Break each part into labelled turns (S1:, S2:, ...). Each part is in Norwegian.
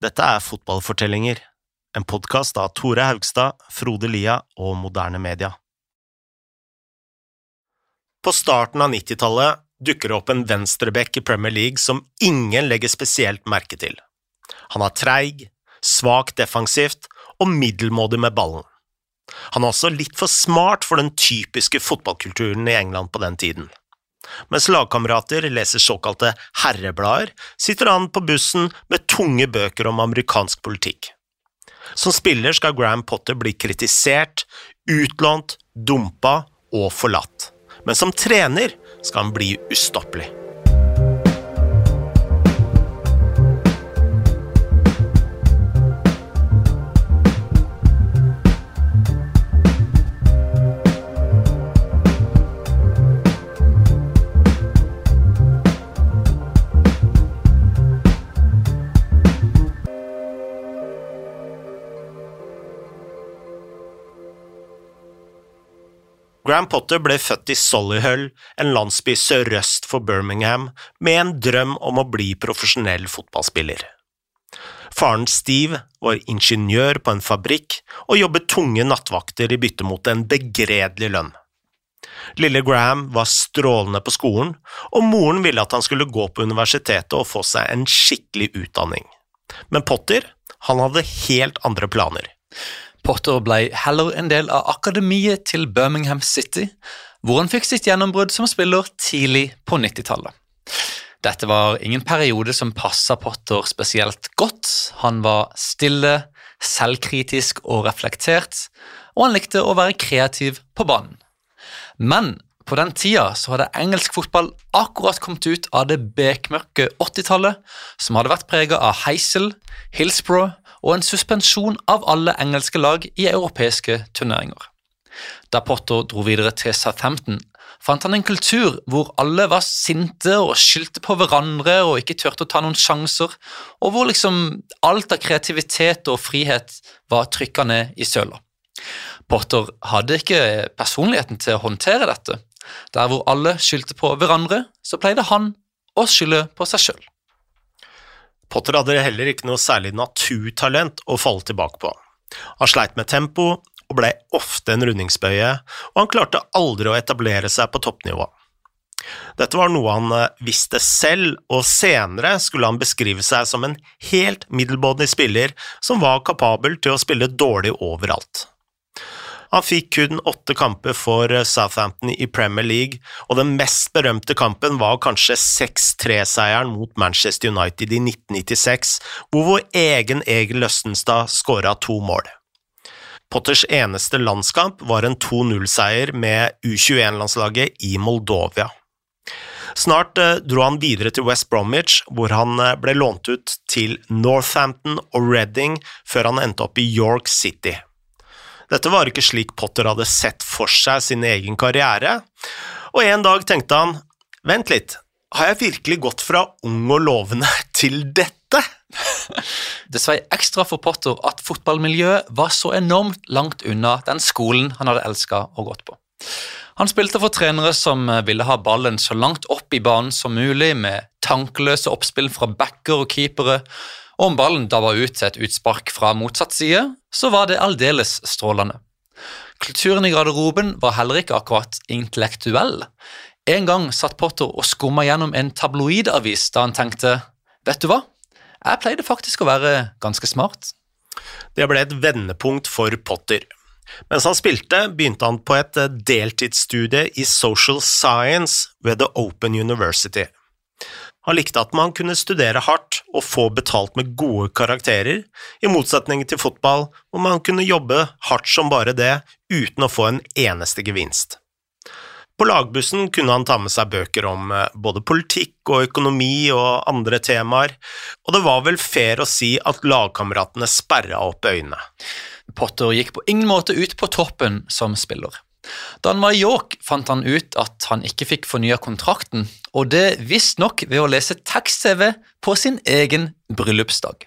S1: Dette er Fotballfortellinger, en podkast av Tore Haugstad, Frode Lia og Moderne Media. På starten av 90-tallet dukker det opp en venstreback i Premier League som ingen legger spesielt merke til. Han er treig, svakt defensivt og middelmådig med ballen. Han er også litt for smart for den typiske fotballkulturen i England på den tiden. Mens lagkamerater leser såkalte herreblader, sitter han på bussen med tunge bøker om amerikansk politikk. Som spiller skal Graham Potter bli kritisert, utlånt, dumpa og forlatt. Men som trener skal han bli ustoppelig. Graham Potter ble født i Solihull, en landsby sørøst for Birmingham, med en drøm om å bli profesjonell fotballspiller. Faren Steve var ingeniør på en fabrikk og jobbet tunge nattvakter i bytte mot en begredelig lønn. Lille Graham var strålende på skolen, og moren ville at han skulle gå på universitetet og få seg en skikkelig utdanning. Men Potter, han hadde helt andre planer.
S2: Potter ble heller en del av akademiet til Birmingham City, hvor han fikk sitt gjennombrudd som spiller tidlig på 90-tallet. Dette var ingen periode som passa Potter spesielt godt. Han var stille, selvkritisk og reflektert, og han likte å være kreativ på banen. Men på den tida så hadde engelsk fotball akkurat kommet ut av det bekmørke 80-tallet, som hadde vært prega av Heisel, Hillsborough og en suspensjon av alle engelske lag i europeiske turneringer. Da Potter dro videre til Southampton, fant han en kultur hvor alle var sinte og skyldte på hverandre og ikke turte å ta noen sjanser, og hvor liksom alt av kreativitet og frihet var trykka ned i søla. Potter hadde ikke personligheten til å håndtere dette. Der hvor alle skyldte på hverandre, så pleide han å skylde på seg sjøl.
S1: Potter hadde heller ikke noe særlig naturtalent å falle tilbake på. Han sleit med tempo og ble ofte en rundingsbøye, og han klarte aldri å etablere seg på toppnivå. Dette var noe han eh, visste selv, og senere skulle han beskrive seg som en helt middelmådig spiller som var kapabel til å spille dårlig overalt. Han fikk kun åtte kamper for eh, Southampton i Premier League, og den mest berømte kampen var kanskje 6-3-seieren mot Manchester United i 1996, hvor vår egen Egil Løstenstad skåra to mål. Potters eneste landskamp var en 2-0-seier med U21-landslaget i Moldovia. Snart eh, dro han videre til West Bromwich, hvor han eh, ble lånt ut til Northampton og Reading før han endte opp i York City. Dette var ikke slik Potter hadde sett for seg sin egen karriere, og en dag tenkte han vent litt, har jeg virkelig gått fra ung og lovende til dette?
S2: Det svei ekstra for Potter at fotballmiljøet var så enormt langt unna den skolen han hadde elska og gått på. Han spilte for trenere som ville ha ballen så langt opp i banen som mulig, med tankeløse oppspill fra backer og keepere, om ballen da var ut til et utspark fra motsatt side, så var det aldeles strålende. Kulturen i garderoben var heller ikke akkurat intellektuell. En gang satt Potter og skumma gjennom en tabloidavis da han tenkte vet du hva, jeg pleide faktisk å være ganske smart.
S1: Det ble et vendepunkt for Potter. Mens han spilte, begynte han på et deltidsstudie i social science ved The Open University. Han likte at man kunne studere hardt og få betalt med gode karakterer, i motsetning til fotball, hvor man kunne jobbe hardt som bare det, uten å få en eneste gevinst. På lagbussen kunne han ta med seg bøker om eh, både politikk og økonomi og andre temaer, og det var vel fair å si at lagkameratene sperra opp øynene.
S2: Potter gikk på ingen måte ut på toppen som spiller. Da han var i York, fant han ut at han ikke fikk fornya kontrakten, og det visstnok ved å lese tekst-TV på sin egen bryllupsdag.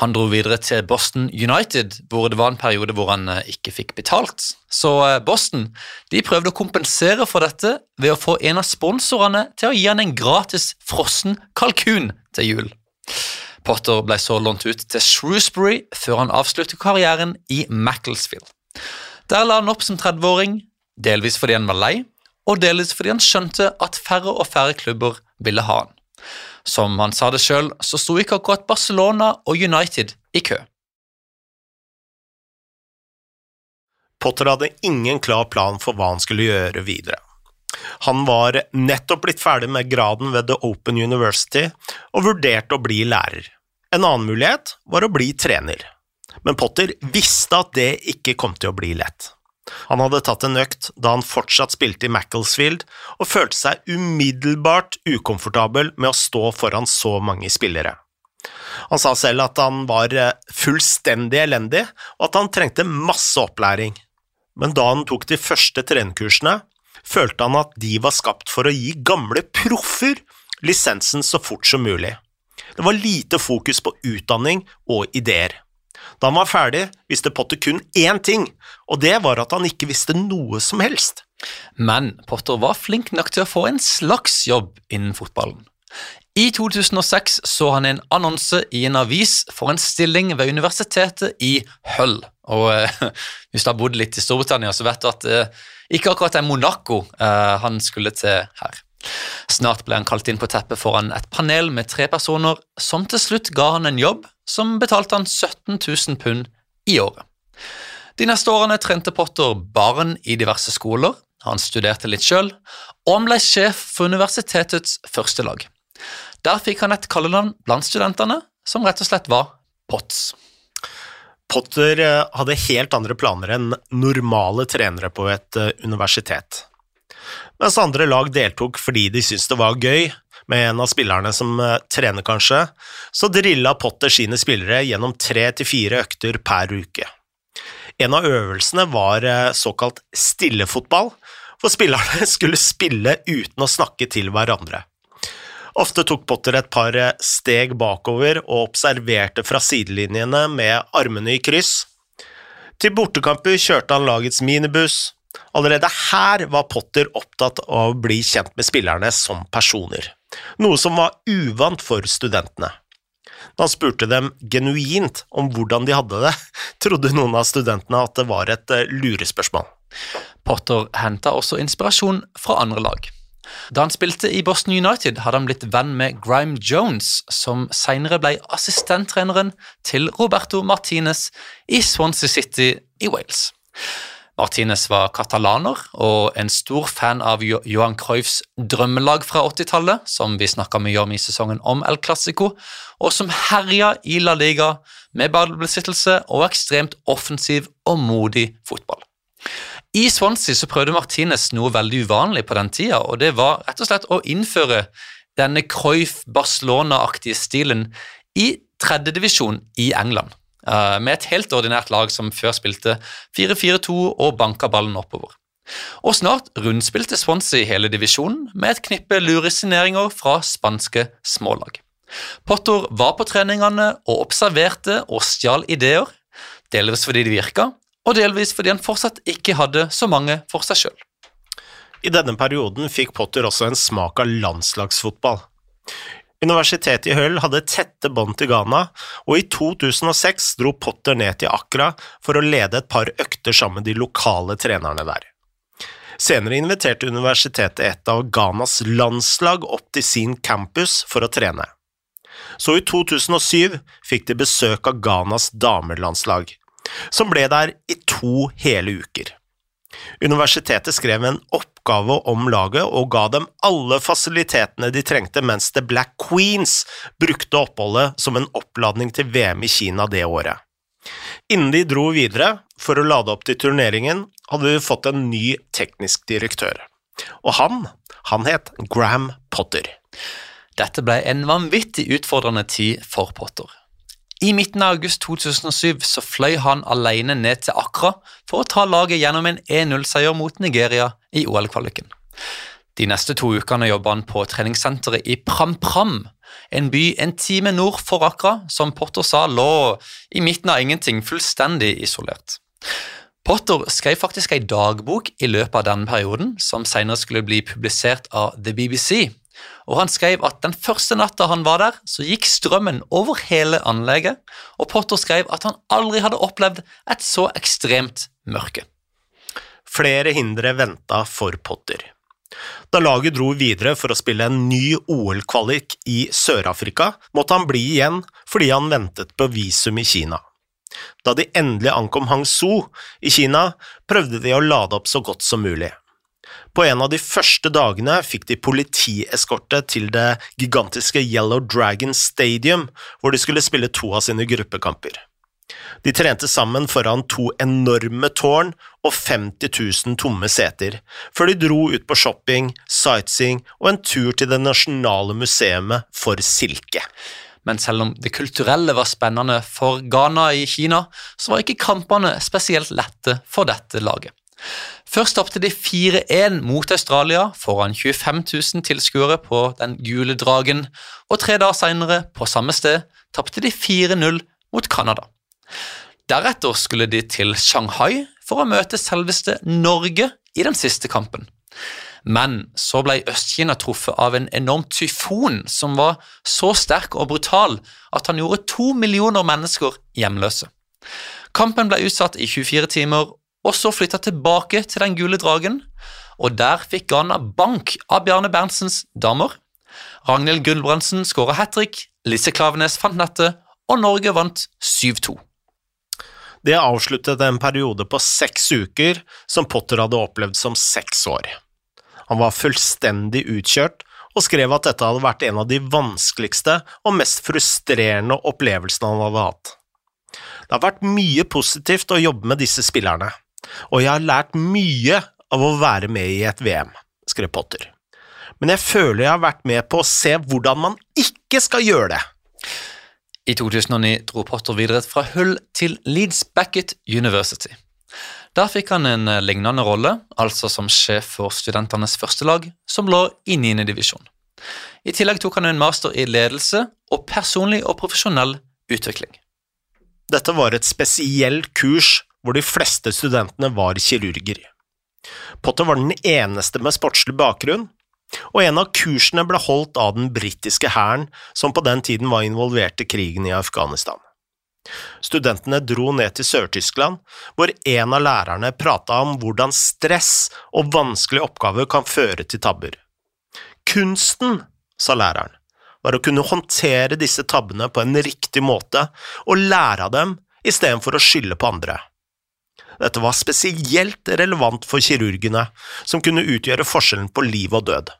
S2: Han dro videre til Boston United, hvor det var en periode hvor han eh, ikke fikk betalt. Så eh, Boston de prøvde å kompensere for dette ved å få en av sponsorene til å gi han en gratis frossen kalkun til jul. Potter ble så lånt ut til Shrewsbury før han avsluttet karrieren i Macclesfield. Der la han opp som 30-åring, delvis fordi han var lei, og delvis fordi han skjønte at færre og færre klubber ville ha han. Som han sa det sjøl, så sto ikke akkurat Barcelona og United i kø.
S1: Potter hadde ingen klar plan for hva han skulle gjøre videre. Han var nettopp blitt ferdig med graden ved The Open University og vurderte å bli lærer. En annen mulighet var å bli trener, men Potter visste at det ikke kom til å bli lett. Han hadde tatt en økt da han fortsatt spilte i Macclesfield, og følte seg umiddelbart ukomfortabel med å stå foran så mange spillere. Han sa selv at han var eh, fullstendig elendig, og at han trengte masse opplæring. Men da han tok de første trenerkursene, følte han at de var skapt for å gi gamle proffer lisensen så fort som mulig. Det var lite fokus på utdanning og ideer. Da han var ferdig, visste Potter kun én ting, og det var at han ikke visste noe som helst.
S2: Men Potter var flink nok til å få en slags jobb innen fotballen. I 2006 så han en annonse i en avis for en stilling ved universitetet i Hull. Og eh, Hvis du har bodd litt i Storbritannia, så vet du at eh, ikke akkurat er Monaco eh, han skulle til her. Snart ble han kalt inn på teppet foran et panel med tre personer, som til slutt ga han en jobb som betalte han 17 000 pund i året. De neste årene trente Potter barn i diverse skoler, han studerte litt sjøl, og han ble sjef for universitetets første lag. Der fikk han et kallenavn blant studentene, som rett og slett var Potts.
S1: Potter eh, hadde helt andre planer enn normale trenere på et eh, universitet. Mens andre lag deltok fordi de syntes det var gøy, med en av spillerne som eh, trener, kanskje, så drilla Potter sine spillere gjennom tre til fire økter per uke. En av øvelsene var såkalt stillefotball, hvor spillerne skulle spille uten å snakke til hverandre. Ofte tok Potter et par eh, steg bakover og observerte fra sidelinjene med armene i kryss. Til bortekamper kjørte han lagets minibuss. Allerede her var Potter opptatt av å bli kjent med spillerne som personer, noe som var uvant for studentene. Da han spurte dem genuint om hvordan de hadde det, trodde noen av studentene at det var et eh, lurespørsmål.
S2: Potter henta også inspirasjon fra andre lag. Da han spilte i Boston United, hadde han blitt venn med Grime Jones, som senere ble assistenttreneren til Roberto Martinez i Swansea City i Wales. Martinez var katalaner og en stor fan av Johan Cruyffs drømmelag fra 80-tallet, som vi snakka mye om i sesongen om El Clásico, og som herja i La Liga med ballbesittelse og ekstremt offensiv og modig fotball. I Swansea så prøvde Martinez noe veldig uvanlig på den tida, og det var rett og slett å innføre denne Cruyff-Barcelona-aktige stilen i tredjedivisjon i England. Uh, med et helt ordinært lag som før spilte 4-4-2 og banka ballen oppover. Og snart rundspilte Swansea hele divisjonen med et knippe luresigneringer fra spanske smålag. Potter var på treningene og observerte og stjal ideer, delvis fordi de virka, og delvis fordi han fortsatt ikke hadde så mange for seg sjøl.
S1: I denne perioden fikk Potter også en smak av landslagsfotball. Universitetet i Hull hadde tette bånd til Ghana, og i 2006 dro Potter ned til Accra for å lede et par økter sammen med de lokale trenerne der. Senere inviterte universitetet et av Ghanas landslag opp til sin campus for å trene. Så i 2007 fikk de besøk av Ghanas damelandslag, som ble der i to hele uker. Universitetet skrev en oppgave om laget og ga dem alle fasilitetene de trengte mens The Black Queens brukte oppholdet som en oppladning til VM i Kina det året. Innen de dro videre for å lade opp til turneringen, hadde de fått en ny teknisk direktør. Og han, han het Graham Potter.
S2: Dette ble en vanvittig utfordrende tid for Potter. I midten av august 2007 så fløy han alene ned til Accra for å ta laget gjennom en 1-0-seier mot Nigeria i OL-kvaliken. De neste to ukene jobba han på treningssenteret i Pram-Pram, en by en time nord for Accra, som Potter sa lå i midten av ingenting, fullstendig isolert. Potter skrev faktisk ei dagbok i løpet av denne perioden, som senere skulle bli publisert av The BBC. Og Han skrev at den første natta han var der, så gikk strømmen over hele anlegget, og Potter skrev at han aldri hadde opplevd et så ekstremt mørke.
S1: Flere hindre venta for Potter. Da laget dro videre for å spille en ny OL-kvalik i Sør-Afrika, måtte han bli igjen fordi han ventet på visum i Kina. Da de endelig ankom Hangzhou i Kina, prøvde de å lade opp så godt som mulig. På en av de første dagene fikk de politieskorte til det gigantiske Yellow Dragon Stadium, hvor de skulle spille to av sine gruppekamper. De trente sammen foran to enorme tårn og 50 000 tomme seter, før de dro ut på shopping, sightseeing og en tur til det nasjonale museet for silke.
S2: Men selv om det kulturelle var spennende for Ghana i Kina, så var ikke kampene spesielt lette for dette laget. Først tapte de 4-1 mot Australia foran 25 000 tilskuere på Den gule dragen, og tre dager senere, på samme sted, tapte de 4-0 mot Canada. Deretter skulle de til Shanghai for å møte selveste Norge i den siste kampen. Men så ble Øst-Kina truffet av en enorm tyfon som var så sterk og brutal at han gjorde to millioner mennesker hjemløse. Kampen ble utsatt i 24 timer, og så flytta tilbake til Den gule dragen, og der fikk Ghana bank av Bjarne Berntsens damer. Ragnhild Gulbrandsen skåra hat trick, Lise Klavenes fant nettet, og Norge vant 7-2.
S1: Det avsluttet en periode på seks uker som Potter hadde opplevd som seks år. Han var fullstendig utkjørt og skrev at dette hadde vært en av de vanskeligste og mest frustrerende opplevelsene han hadde hatt. Det har vært mye positivt å jobbe med disse spillerne, og jeg har lært mye av å være med i et VM, skrev Potter. Men jeg føler jeg har vært med på å se hvordan man ikke skal gjøre det.
S2: I 2009 dro Potter videre fra Hull til Leeds Beckett University. Der fikk han en eh, lignende rolle, altså som sjef for studentenes førstelag, som lå i 9. divisjon. I tillegg tok han en master i ledelse og personlig og profesjonell utvikling.
S1: Dette var et spesielt kurs hvor de fleste studentene var kirurger. Potter var den eneste med sportslig bakgrunn, og en av kursene ble holdt av den britiske hæren, som på den tiden var involvert i krigen i Afghanistan. Studentene dro ned til Sør-Tyskland, hvor en av lærerne prata om hvordan stress og vanskelige oppgaver kan føre til tabber. Kunsten, sa læreren, var å kunne håndtere disse tabbene på en riktig måte og lære av dem istedenfor å skylde på andre. Dette var spesielt relevant for kirurgene, som kunne utgjøre forskjellen på liv og død.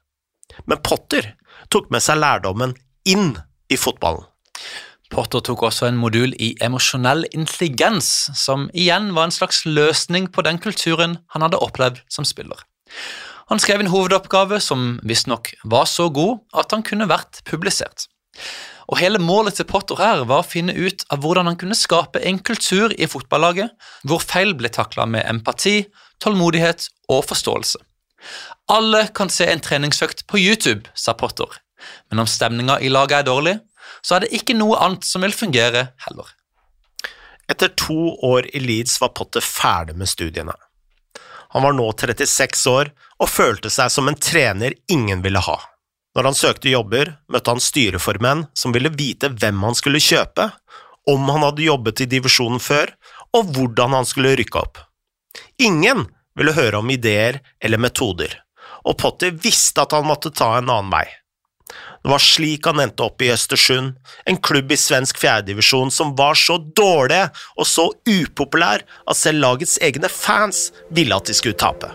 S1: Men Potter tok med seg lærdommen inn i fotballen.
S2: Potter tok også en modul i emosjonell intelligens, som igjen var en slags løsning på den kulturen han hadde opplevd som spiller. Han skrev en hovedoppgave som visstnok var så god at han kunne vært publisert. Og Hele målet til Potter her var å finne ut av hvordan han kunne skape en kultur i fotballaget hvor feil ble takla med empati, tålmodighet og forståelse. Alle kan se en treningsøkt på YouTube, sa Potter, men om stemninga i laget er dårlig, så er det ikke noe annet som vil fungere heller.
S1: Etter to år i Leeds var Potter ferdig med studiene. Han var nå 36 år og følte seg som en trener ingen ville ha. Når han søkte jobber, møtte han styreformenn som ville vite hvem han skulle kjøpe, om han hadde jobbet i divisjonen før, og hvordan han skulle rykke opp. Ingen ville høre om ideer eller metoder, og Potter visste at han måtte ta en annen vei. Det var slik han endte opp i Østersund, en klubb i svensk fjerdedivisjon som var så dårlig og så upopulær at selv lagets egne fans ville at de skulle tape.